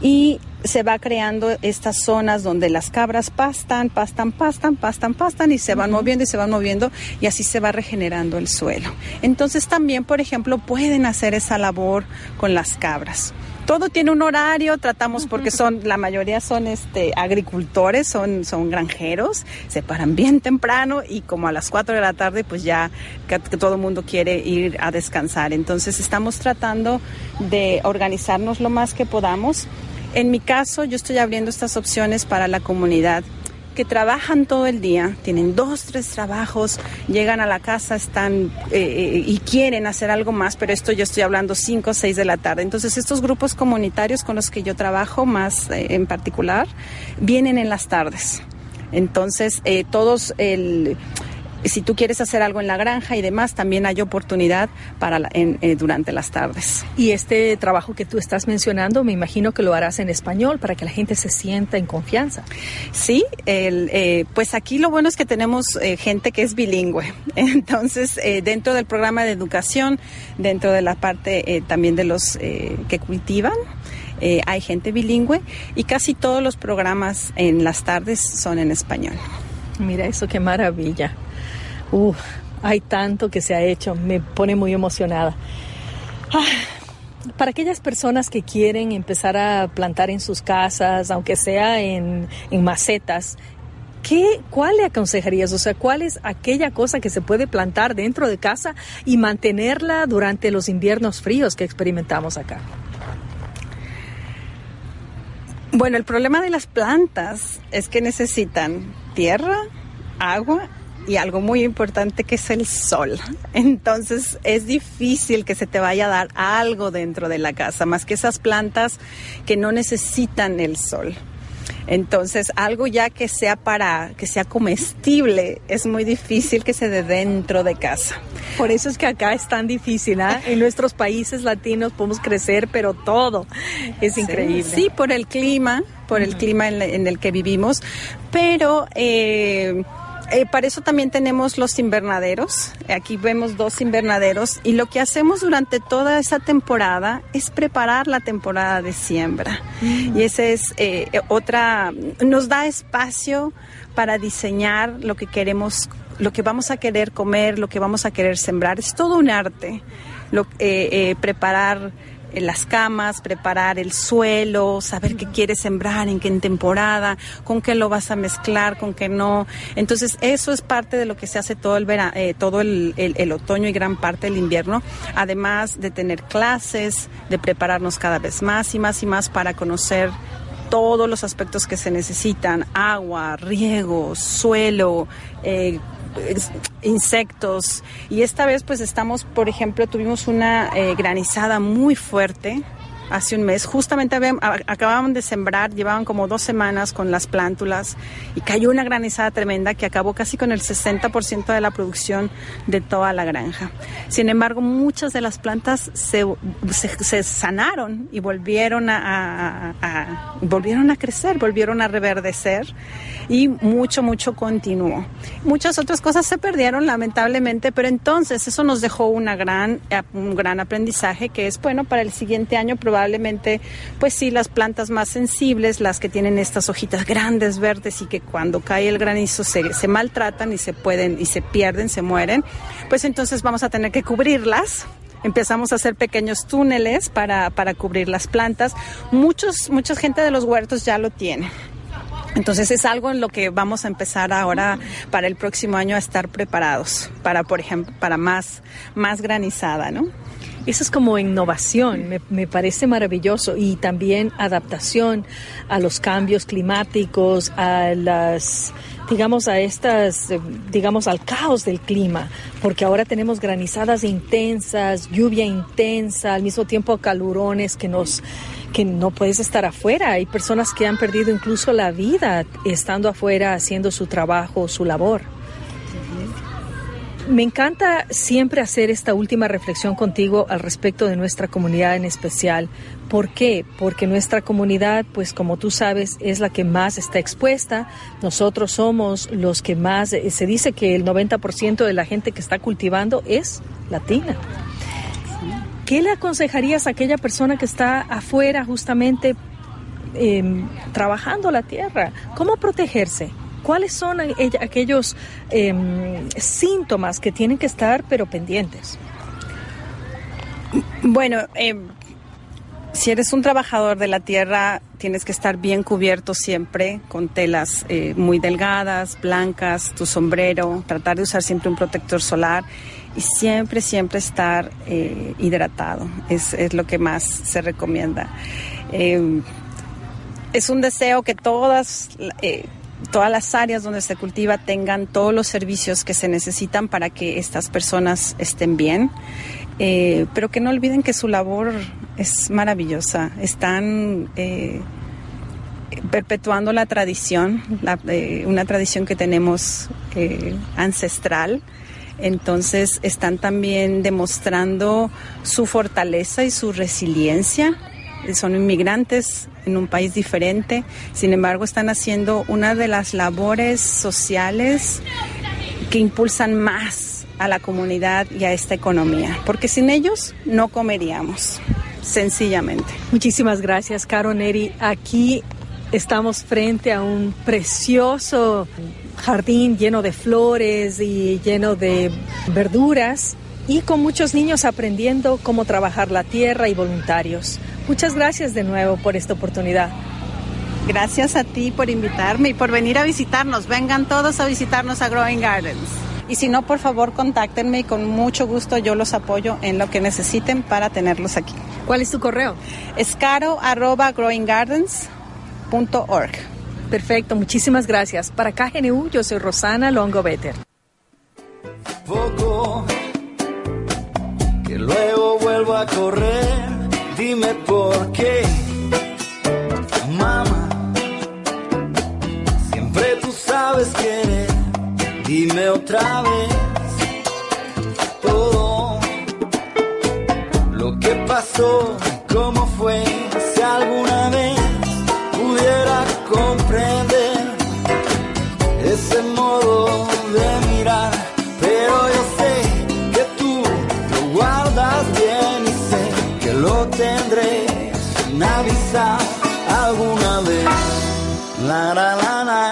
y se va creando estas zonas donde las cabras pastan, pastan, pastan, pastan, pastan y se van moviendo y se van moviendo y así se va regenerando el suelo. Entonces también, por ejemplo, pueden hacer esa labor con las cabras todo tiene un horario, tratamos porque son, la mayoría son este agricultores, son, son granjeros, se paran bien temprano y como a las 4 de la tarde pues ya que, todo el mundo quiere ir a descansar. Entonces estamos tratando de organizarnos lo más que podamos. En mi caso, yo estoy abriendo estas opciones para la comunidad que trabajan todo el día, tienen dos, tres trabajos, llegan a la casa, están eh, eh, y quieren hacer algo más, pero esto yo estoy hablando cinco seis de la tarde. Entonces estos grupos comunitarios con los que yo trabajo más eh, en particular vienen en las tardes. Entonces todos el si tú quieres hacer algo en la granja y demás, también hay oportunidad para eh, durante las tardes. Y este trabajo que tú estás mencionando, me imagino que lo harás en español para que la gente se sienta en confianza. Sí, eh, pues aquí lo bueno es que tenemos eh, gente que es bilingüe. *laughs* Entonces, dentro del programa de educación, dentro de la parte también de los que cultivan, hay gente bilingüe y casi todos los programas en las tardes son en español. Mira eso, qué maravilla. Uf, hay tanto que se ha hecho, me pone muy emocionada. Ah, para aquellas personas que quieren empezar a plantar en sus casas, aunque sea en, macetas, ¿Qué, ¿cuál le aconsejarías? O sea, ¿cuál es aquella cosa que se puede plantar dentro de casa y mantenerla durante los inviernos fríos que experimentamos acá? Bueno, el problema de las plantas es que necesitan tierra, agua y algo muy importante que es el sol. Entonces es difícil que se te vaya a dar algo dentro de la casa, más que esas plantas que no necesitan el sol. Entonces, algo ya que sea para que sea comestible es muy difícil que se dé dentro de casa. Por eso es que acá es tan difícil, ¿ah? En nuestros países latinos podemos crecer, pero todo es increíble. Sí, por el clima, por el clima en, el que vivimos, pero eh, eh, para eso también tenemos los invernaderos. Aquí vemos dos invernaderos y lo que hacemos durante toda esa temporada es preparar la temporada de siembra. Mm. Y ese es eh, otra, nos da espacio para diseñar lo que queremos, lo que vamos a querer comer, lo que vamos a querer sembrar. Es todo un arte. Lo, eh, preparar las camas, preparar el suelo, saber qué quieres sembrar, en qué temporada, con qué lo vas a mezclar, con qué no. Entonces, eso es parte de lo que se hace todo el, eh, todo el, el, otoño y gran parte del invierno, además de tener clases, de prepararnos cada vez más y más y más para conocer todos los aspectos que se necesitan, agua, riego, suelo, eh, insectos. Y esta vez pues estamos, por ejemplo, tuvimos una eh, granizada muy fuerte hace un mes. Justamente acababan de sembrar, llevaban como dos semanas con las plántulas y cayó una granizada tremenda que acabó casi con el 60% de la producción de toda la granja. Sin embargo, muchas de las plantas se, se, sanaron y volvieron a, volvieron a crecer, volvieron a reverdecer y mucho, mucho continuó. Muchas otras cosas se perdieron lamentablemente, pero entonces eso nos dejó una gran, un gran aprendizaje que es bueno para el siguiente año probablemente, pues sí, las plantas más sensibles, las que tienen estas hojitas grandes, verdes y que cuando cae el granizo se, se maltratan y se pueden y se pierden, se mueren, pues entonces vamos a tener que cubrirlas empezamos a hacer pequeños túneles para, para cubrir las plantas. Muchos, mucha gente de los huertos ya lo tiene. Entonces es algo en lo que vamos a empezar ahora para el próximo año a estar preparados para, por ejemplo, para más, más granizada, ¿no? Eso es como innovación, me, parece maravilloso y también adaptación a los cambios climáticos, a las digamos, a estas, eh, digamos, al caos del clima, porque ahora tenemos granizadas intensas, lluvia intensa, al mismo tiempo calurones que nos que no puedes estar afuera. Hay personas que han perdido incluso la vida estando afuera haciendo su trabajo, su labor. Me encanta siempre hacer esta última reflexión contigo al respecto de nuestra comunidad en especial. ¿Por qué? Porque nuestra comunidad, pues como tú sabes, es la que más está expuesta. Nosotros somos los que más, eh, se dice que el 90% de la gente que está cultivando es latina. ¿Qué le aconsejarías a aquella persona que está afuera justamente em, trabajando la tierra? ¿Cómo protegerse? ¿Cuáles son aquellos em, síntomas que tienen que estar pero pendientes? Bueno, em, si eres un trabajador de la tierra, tienes que estar bien cubierto siempre con telas eh, muy delgadas, blancas, tu sombrero, tratar de usar siempre un protector solar y siempre, siempre estar eh, hidratado. Es, es, lo que más se recomienda. Em, es un deseo que todas eh, todas las áreas donde se cultiva tengan todos los servicios que se necesitan para que estas personas estén bien, eh, pero que no olviden que su labor es maravillosa. Están eh, perpetuando la tradición, eh, una tradición que tenemos ancestral. Entonces están también demostrando su fortaleza y su resiliencia. Son inmigrantes en un país diferente. Sin embargo, están haciendo una de las labores sociales que impulsan más a la comunidad y a esta economía, porque sin ellos no comeríamos, sencillamente. Muchísimas gracias, Caro Neri. Aquí estamos frente a un precioso jardín lleno de flores y lleno de verduras y con muchos niños aprendiendo cómo trabajar la tierra y voluntarios. Muchas gracias de nuevo por esta oportunidad. Gracias a ti por invitarme y por venir a visitarnos. Vengan todos a visitarnos a Growing Gardens. Y si no, por favor, contáctenme y con mucho gusto yo los apoyo en lo que necesiten para tenerlos aquí. ¿Cuál es tu correo? Es caro Perfecto, muchísimas gracias. Para KGNU, yo soy Rosana Longo Better. Poco, que luego vuelvo a correr Dime por qué, mamá. Siempre tú sabes querer. Dime otra vez todo lo que pasó, cómo fue, si alguna vez pudiera comprender ese modo sin avisar alguna vez. La la la la.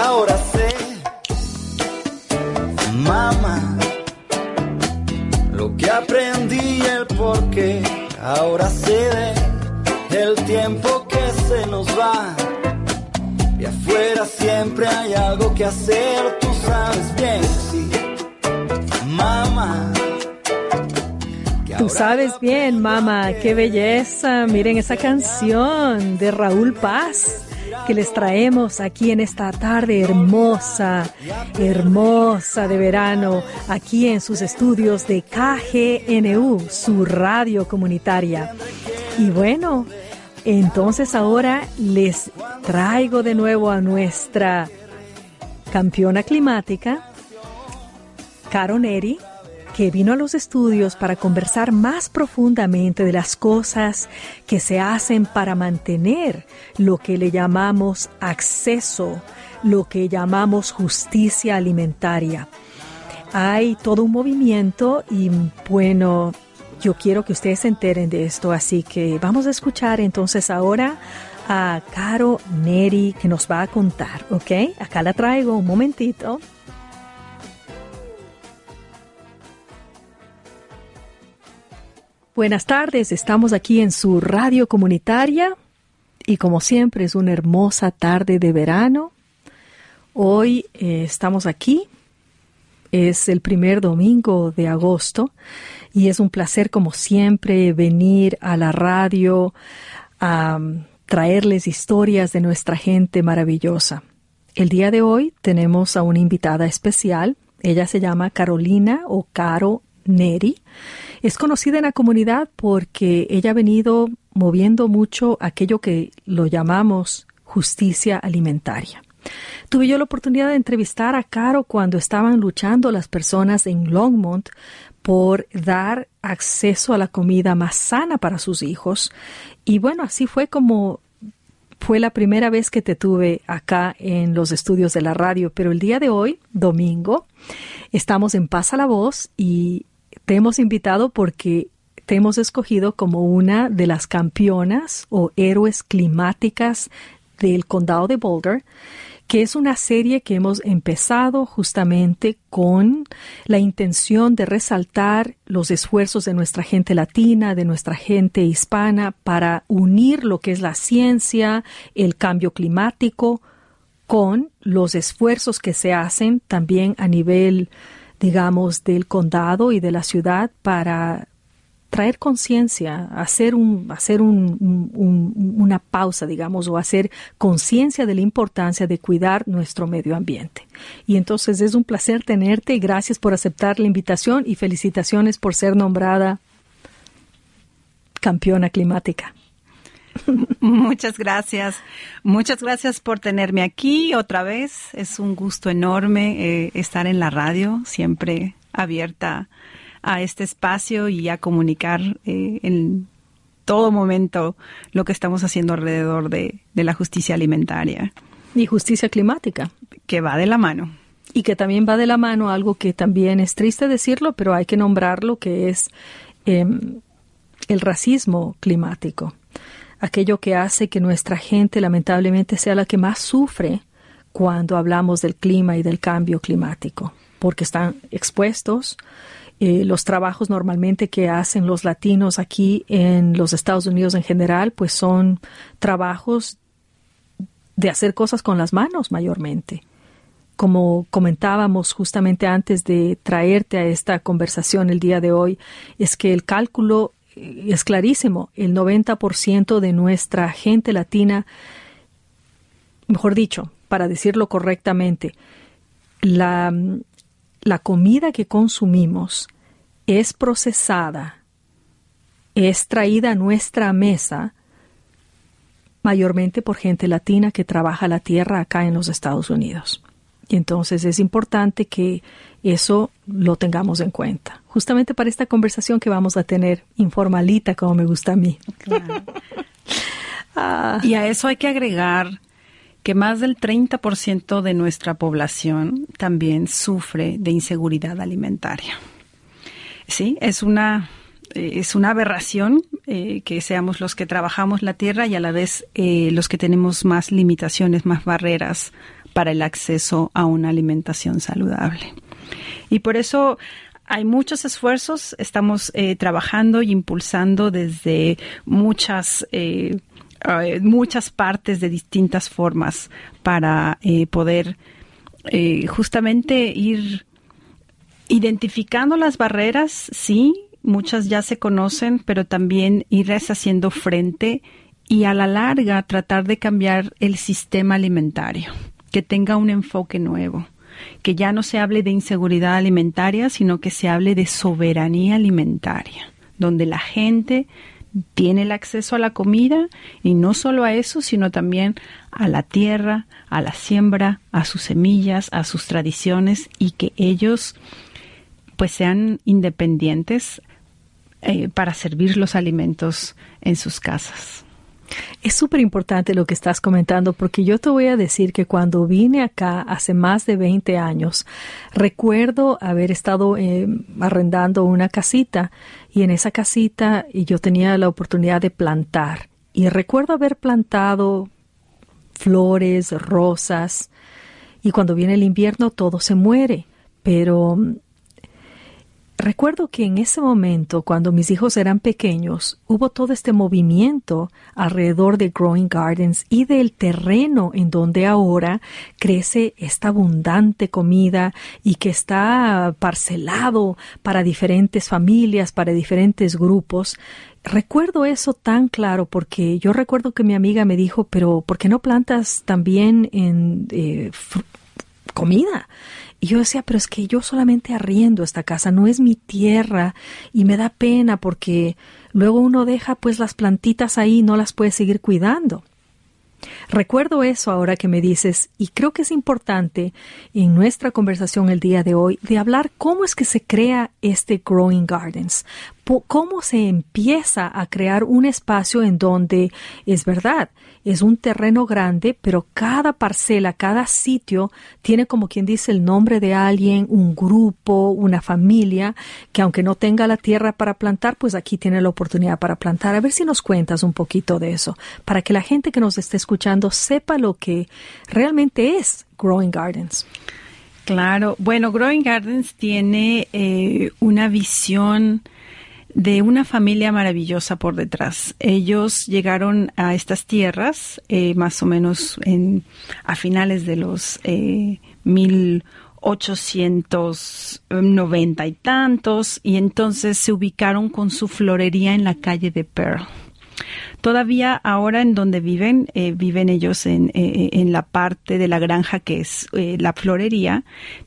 Ahora sé, mamá, el tiempo que se nos va. Y afuera siempre hay algo que hacer, tú sabes bien, sí. Mamá. Tú sabes bien, mamá, qué belleza. Miren esa canción de Raúl Paz que les traemos aquí en esta tarde hermosa, hermosa de verano, aquí en sus estudios de KGNU, su radio comunitaria. Y bueno, entonces ahora les traigo de nuevo a nuestra campeona climática, Caro Neri, que vino a los estudios para conversar más profundamente de las cosas que se hacen para mantener lo que le llamamos acceso, lo que llamamos justicia alimentaria. Hay todo un movimiento y bueno, yo quiero que ustedes se enteren de esto, así que vamos a escuchar entonces ahora a Caro Neri que nos va a contar, ¿ok? Acá la traigo un momentito. Buenas tardes, estamos aquí en su radio comunitaria y como siempre es una hermosa tarde de verano. hoy eh, estamos aquí. Es el primer domingo de agosto y es un placer como siempre venir a la radio a um, traerles historias de nuestra gente maravillosa. El día de hoy tenemos a una invitada especial. Ella se llama Carolina o Caro Neri. Es conocida en la comunidad porque ella ha venido moviendo mucho aquello que lo llamamos justicia alimentaria. Tuve yo la oportunidad de entrevistar a Caro cuando estaban luchando las personas en Longmont por dar acceso a la comida más sana para sus hijos. Y bueno, así fue como fue la primera vez que te tuve acá en los estudios de la radio, pero el día de hoy, domingo, estamos en Pasa la Voz y te hemos invitado porque te hemos escogido como una de las campeonas o héroes climáticas del condado de Boulder que es una serie que hemos empezado justamente con la intención de resaltar los esfuerzos de nuestra gente latina, de nuestra gente hispana, para unir lo que es la ciencia, el cambio climático, con los esfuerzos que se hacen también a nivel digamos, del condado y de la ciudad para traer conciencia, hacer, un, hacer una pausa, digamos, o hacer conciencia de la importancia de cuidar nuestro medio ambiente. Y entonces es un placer tenerte y gracias por aceptar la invitación y felicitaciones por ser nombrada campeona climática. Muchas gracias. Muchas gracias por tenerme aquí otra vez. Es un gusto enorme eh, estar en la radio, siempre abierta a este espacio y a comunicar eh, en todo momento lo que estamos haciendo alrededor de, la justicia alimentaria. Y justicia climática. Que va de la mano. Y que también va de la mano algo que también es triste decirlo, pero hay que nombrarlo, que es em, el racismo climático. Aquello que hace que nuestra gente lamentablemente sea la que más sufre cuando hablamos del clima y del cambio climático, porque están expuestos eh, los trabajos normalmente que hacen los latinos aquí en los Estados Unidos en general, pues son trabajos de hacer cosas con las manos mayormente. Como comentábamos justamente antes de traerte a esta conversación el día de hoy, es que el cálculo eh, es clarísimo. El 90% de nuestra gente latina, mejor dicho, para decirlo correctamente, la, la comida que consumimos es procesada, es traída a nuestra mesa mayormente por gente latina que trabaja la tierra acá en los Estados Unidos. Y entonces es importante que eso lo tengamos en cuenta. Justamente para esta conversación que vamos a tener informalita, como me gusta a mí. Ah. Y a eso hay que agregar que más del 30% de nuestra población también sufre de inseguridad alimentaria. Sí, es una eh, es una aberración eh, que seamos los que trabajamos la tierra y a la vez eh, los que tenemos más limitaciones, más barreras para el acceso a una alimentación saludable. Y por eso hay muchos esfuerzos, estamos trabajando y impulsando desde muchas muchas partes de distintas formas para eh, poder eh, justamente ir identificando las barreras, sí, muchas ya se conocen, pero también ir haciendo frente y a la larga tratar de cambiar el sistema alimentario, que tenga un enfoque nuevo, que ya no se hable de inseguridad alimentaria, sino que se hable de soberanía alimentaria, donde la gente tiene el acceso a la comida y no solo a eso, sino también a la tierra, a la siembra, a sus semillas, a sus tradiciones y que ellos pues sean independientes eh, para servir los alimentos en sus casas. Es súper importante lo que estás comentando porque yo te voy a decir que cuando vine acá hace más de 20 años, recuerdo haber estado eh, arrendando una casita y en esa casita yo tenía la oportunidad de plantar. Y recuerdo haber plantado flores, rosas y cuando viene el invierno todo se muere, pero recuerdo que en ese momento, cuando mis hijos eran pequeños, hubo todo este movimiento alrededor de Growing Gardens y del terreno en donde ahora crece esta abundante comida y que está parcelado para diferentes familias, para diferentes grupos. Recuerdo eso tan claro porque yo recuerdo que mi amiga me dijo, pero ¿por qué no plantas también en eh, comida? Y yo decía, pero es que yo solamente arriendo esta casa, no es mi tierra y me da pena porque luego uno deja pues las plantitas ahí y no las puede seguir cuidando. Recuerdo eso ahora que me dices y creo que es importante en nuestra conversación el día de hoy de hablar cómo es que se crea este Growing Gardens, cómo se empieza a crear un espacio en donde es verdad, es un terreno grande, pero cada parcela, cada sitio tiene como quien dice el nombre de alguien, un grupo, una familia, que aunque no tenga la tierra para plantar, pues aquí tiene la oportunidad para plantar. A ver si nos cuentas un poquito de eso, para que la gente que nos esté escuchando sepa lo que realmente es Growing Gardens. Claro, bueno, Growing Gardens tiene eh, una visión de una familia maravillosa por detrás. Ellos llegaron a estas tierras eh, más o menos en, a finales de los eh, 1890 y tantos y entonces se ubicaron con su florería en la calle de Pearl. Todavía ahora en donde viven, eh, viven ellos en, eh, en, la parte de la granja que es la florería,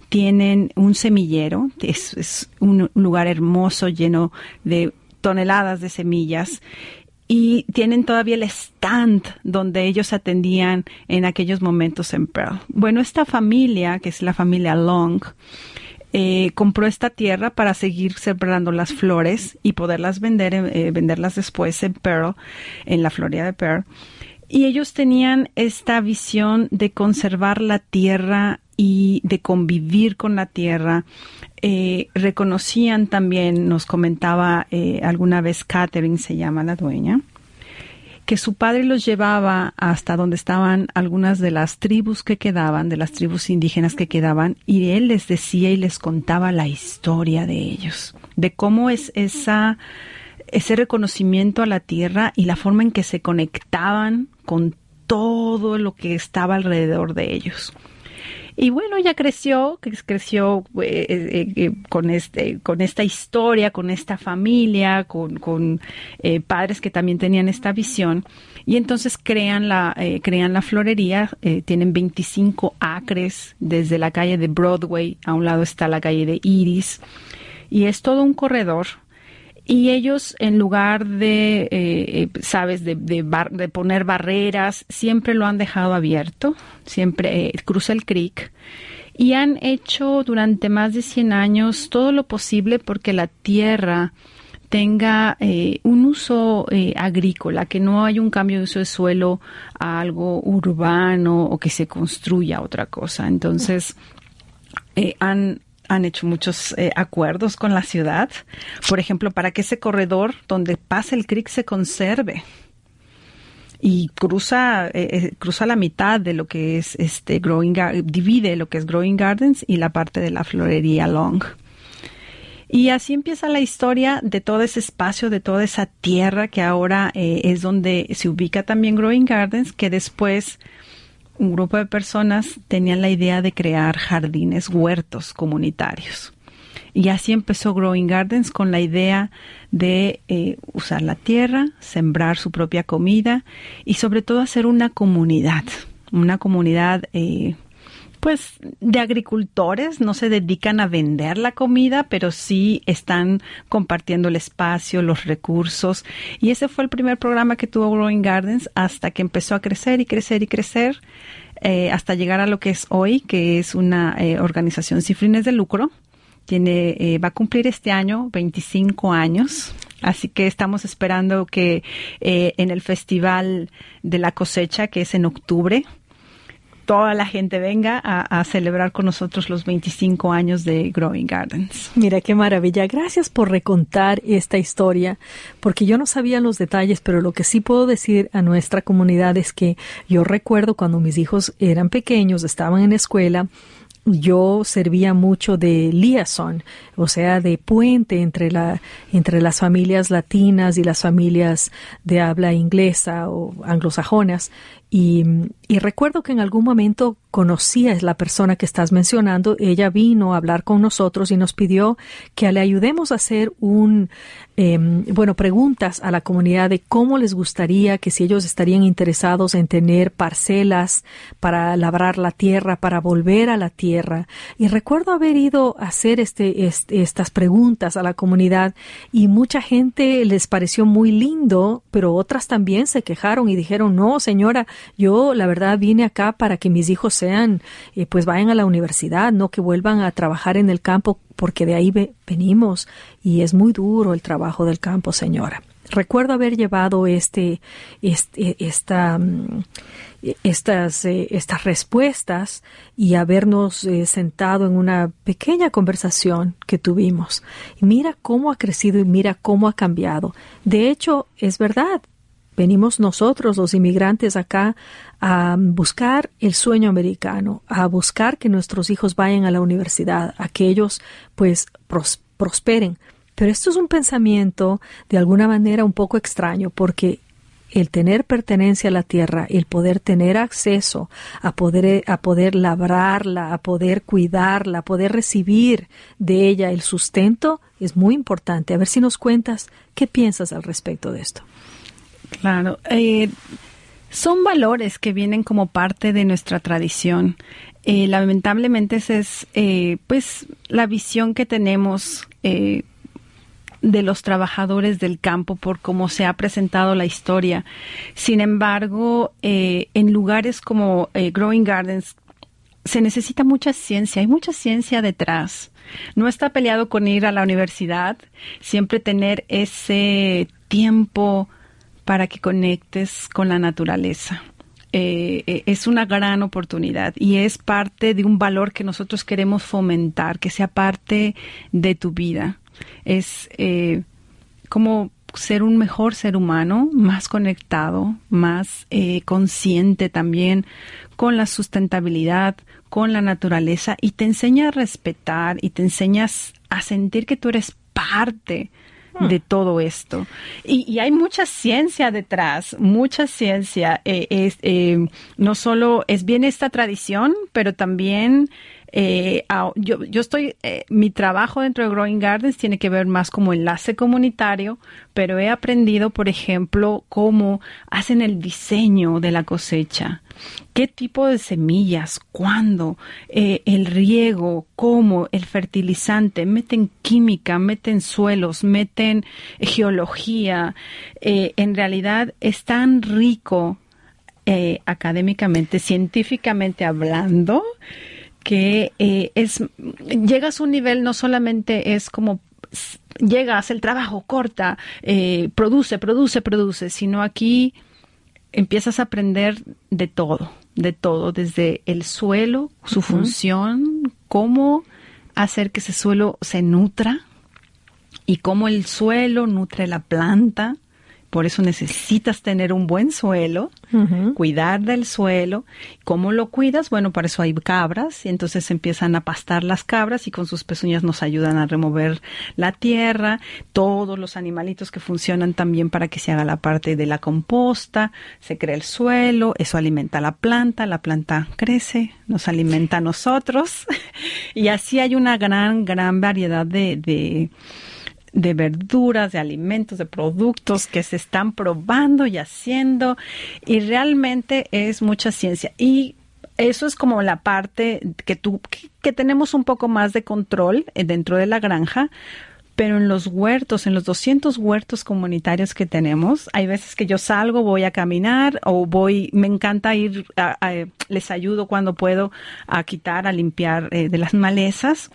tienen un semillero, es, un lugar hermoso lleno de toneladas de semillas y tienen todavía el stand donde ellos atendían en aquellos momentos en Pearl. Bueno, esta familia, que es la familia Long, eh, compró esta tierra para seguir sembrando las flores y poderlas vender, eh, venderlas después en Pearl, en la Florida de Pearl. Y ellos tenían esta visión de conservar la tierra y de convivir con la tierra. Eh, reconocían también, nos comentaba eh, alguna vez Catherine, se llama la dueña, que su padre los llevaba hasta donde estaban algunas de las tribus que quedaban, de las tribus indígenas que quedaban, y él les decía y les contaba la historia de ellos, de cómo es esa ese reconocimiento a la tierra y la forma en que se conectaban con todo lo que estaba alrededor de ellos. Y bueno, ella creció, creció eh, eh, eh, con, este, con esta historia, con esta familia, con, con padres que también tenían esta visión. Y entonces crean la, crean la florería, tienen 25 acres desde la calle de Broadway, a un lado está la calle de Iris, y es todo un corredor y ellos, en lugar de, eh, eh, sabes, de, de, poner barreras, siempre lo han dejado abierto, siempre eh, cruza el creek. Y han hecho durante más de 100 años todo lo posible porque la tierra tenga un uso agrícola, que no haya un cambio de uso de suelo a algo urbano o que se construya otra cosa. Entonces, han han hecho muchos eh, acuerdos con la ciudad, por ejemplo, para que ese corredor donde pasa el creek se conserve y cruza eh, eh, cruza la mitad de lo que es este growing divide lo que es growing gardens y la parte de la florería long. Y así empieza la historia de todo ese espacio, de toda esa tierra que ahora es donde se ubica también Growing Gardens, que después un grupo de personas tenían la idea de crear jardines, huertos comunitarios. Y así empezó Growing Gardens con la idea de eh, usar la tierra, sembrar su propia comida y sobre todo hacer una comunidad, una comunidad eh, pues de agricultores, no se dedican a vender la comida, pero sí están compartiendo el espacio, los recursos. Y ese fue el primer programa que tuvo Growing Gardens hasta que empezó a crecer y crecer y crecer. Eh, hasta llegar a lo que es hoy, que es una eh, organización sin fines de lucro. Tiene, eh, va a cumplir este año 25 años. Así que estamos esperando que en el Festival de la Cosecha, que es en octubre, toda la gente venga a, celebrar con nosotros los 25 años de Growing Gardens. Mira qué maravilla. Gracias por recontar esta historia, porque yo no sabía los detalles, pero lo que sí puedo decir a nuestra comunidad es que yo recuerdo cuando mis hijos eran pequeños, estaban en escuela, yo servía mucho de liaison, o sea, de puente entre, la, entre las familias latinas y las familias de habla inglesa o anglosajonas. Y, y, recuerdo que en algún momento conocí a la persona que estás mencionando. Ella vino a hablar con nosotros y nos pidió que le ayudemos a hacer un, em, bueno, preguntas a la comunidad de cómo les gustaría que si ellos estarían interesados en tener parcelas para labrar la tierra, para volver a la tierra. Y recuerdo haber ido a hacer este, este estas preguntas a la comunidad y mucha gente les pareció muy lindo, pero otras también se quejaron y dijeron, no, señora, yo la verdad vine acá para que mis hijos sean, eh, pues vayan a la universidad, no que vuelvan a trabajar en el campo, porque de ahí venimos y es muy duro el trabajo del campo, señora. Recuerdo haber llevado este, este esta, mm, estas, eh, estas respuestas y habernos eh, sentado en una pequeña conversación que tuvimos. Mira cómo ha crecido y mira cómo ha cambiado. De hecho, es verdad, Venimos nosotros, los inmigrantes, acá a buscar el sueño americano, a buscar que nuestros hijos vayan a la universidad, a que ellos pues prosperen. Pero esto es un pensamiento de alguna manera un poco extraño porque el tener pertenencia a la tierra, el poder tener acceso a poder, a poder labrarla, a poder cuidarla, a poder recibir de ella el sustento, es muy importante. A ver si nos cuentas qué piensas al respecto de esto. Claro. Eh, son valores que vienen como parte de nuestra tradición. Eh, lamentablemente esa es eh, pues la visión que tenemos de los trabajadores del campo por cómo se ha presentado la historia. Sin embargo, en lugares como Growing Gardens se necesita mucha ciencia, hay mucha ciencia detrás. No está peleado con ir a la universidad, siempre tener ese tiempo para que conectes con la naturaleza. Eh, eh, es una gran oportunidad y es parte de un valor que nosotros queremos fomentar, que sea parte de tu vida. Es eh, como ser un mejor ser humano, más conectado, más consciente también con la sustentabilidad, con la naturaleza y te enseña a respetar y te enseñas a sentir que tú eres parte Hmm. de todo esto. Y, hay mucha ciencia detrás, mucha ciencia. Eh, es, eh, no solo es bien esta tradición, pero también eh, yo, yo estoy, eh, mi trabajo dentro de Growing Gardens tiene que ver más como enlace comunitario, pero he aprendido, por ejemplo, cómo hacen el diseño de la cosecha, qué tipo de semillas, cuándo, eh, el riego, cómo, el fertilizante, meten química, meten suelos, meten geología. en realidad es tan rico académicamente, científicamente hablando, que eh, es llegas a un nivel no solamente es como llegas el trabajo corta eh, produce produce produce sino aquí empiezas a aprender de todo de todo desde el suelo su función cómo hacer que ese suelo se nutra y cómo el suelo nutre la planta por eso necesitas tener un buen suelo, cuidar del suelo. ¿Cómo lo cuidas? Bueno, para eso hay cabras y entonces empiezan a pastar las cabras y con sus pezuñas nos ayudan a remover la tierra. Todos los animalitos que funcionan también para que se haga la parte de la composta, se crea el suelo, eso alimenta a la planta, la planta crece, nos alimenta a nosotros *laughs* y así hay una gran, gran variedad de, de de verduras, de alimentos, de productos que se están probando y haciendo. Y realmente es mucha ciencia. Y eso es como la parte que tú que, tenemos un poco más de control eh, dentro de la granja, pero en los huertos, en los 200 huertos comunitarios que tenemos, hay veces que yo salgo, voy a caminar o voy, me encanta ir, les ayudo cuando puedo a quitar, a limpiar eh, de las malezas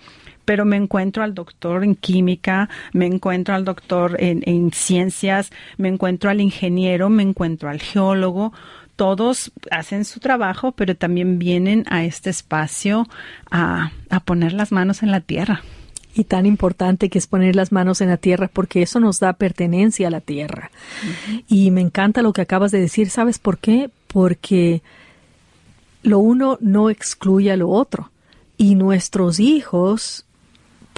pero me encuentro al doctor en química, me encuentro al doctor en, ciencias, me encuentro al ingeniero, me encuentro al geólogo, todos hacen su trabajo, pero también vienen a este espacio a, poner las manos en la tierra. Y tan importante que es poner las manos en la tierra porque eso nos da pertenencia a la tierra. Y me encanta lo que acabas de decir. ¿Sabes por qué? Porque lo uno no excluye a lo otro Y nuestros hijos,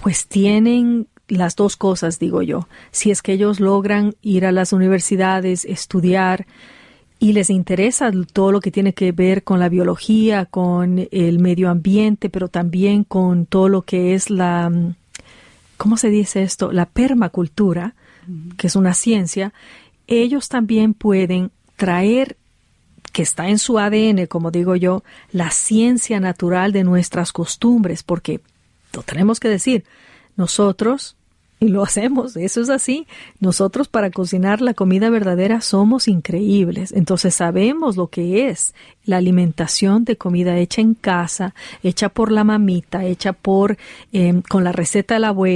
pues tienen las dos cosas, digo yo. Si es que ellos logran ir a las universidades, estudiar y les interesa todo lo que tiene que ver con la biología, con el medio ambiente, pero también con todo lo que es la, ¿cómo se dice esto? La permacultura, que es una ciencia, ellos también pueden traer que está en su ADN, como digo yo, la ciencia natural de nuestras costumbres, porque lo tenemos que decir, nosotros, y lo *laughs* hacemos, eso es así, nosotros para cocinar la comida verdadera somos increíbles, entonces sabemos lo que es la alimentación de comida hecha en casa, hecha por la mamita, hecha por, eh, con la receta de la abuela,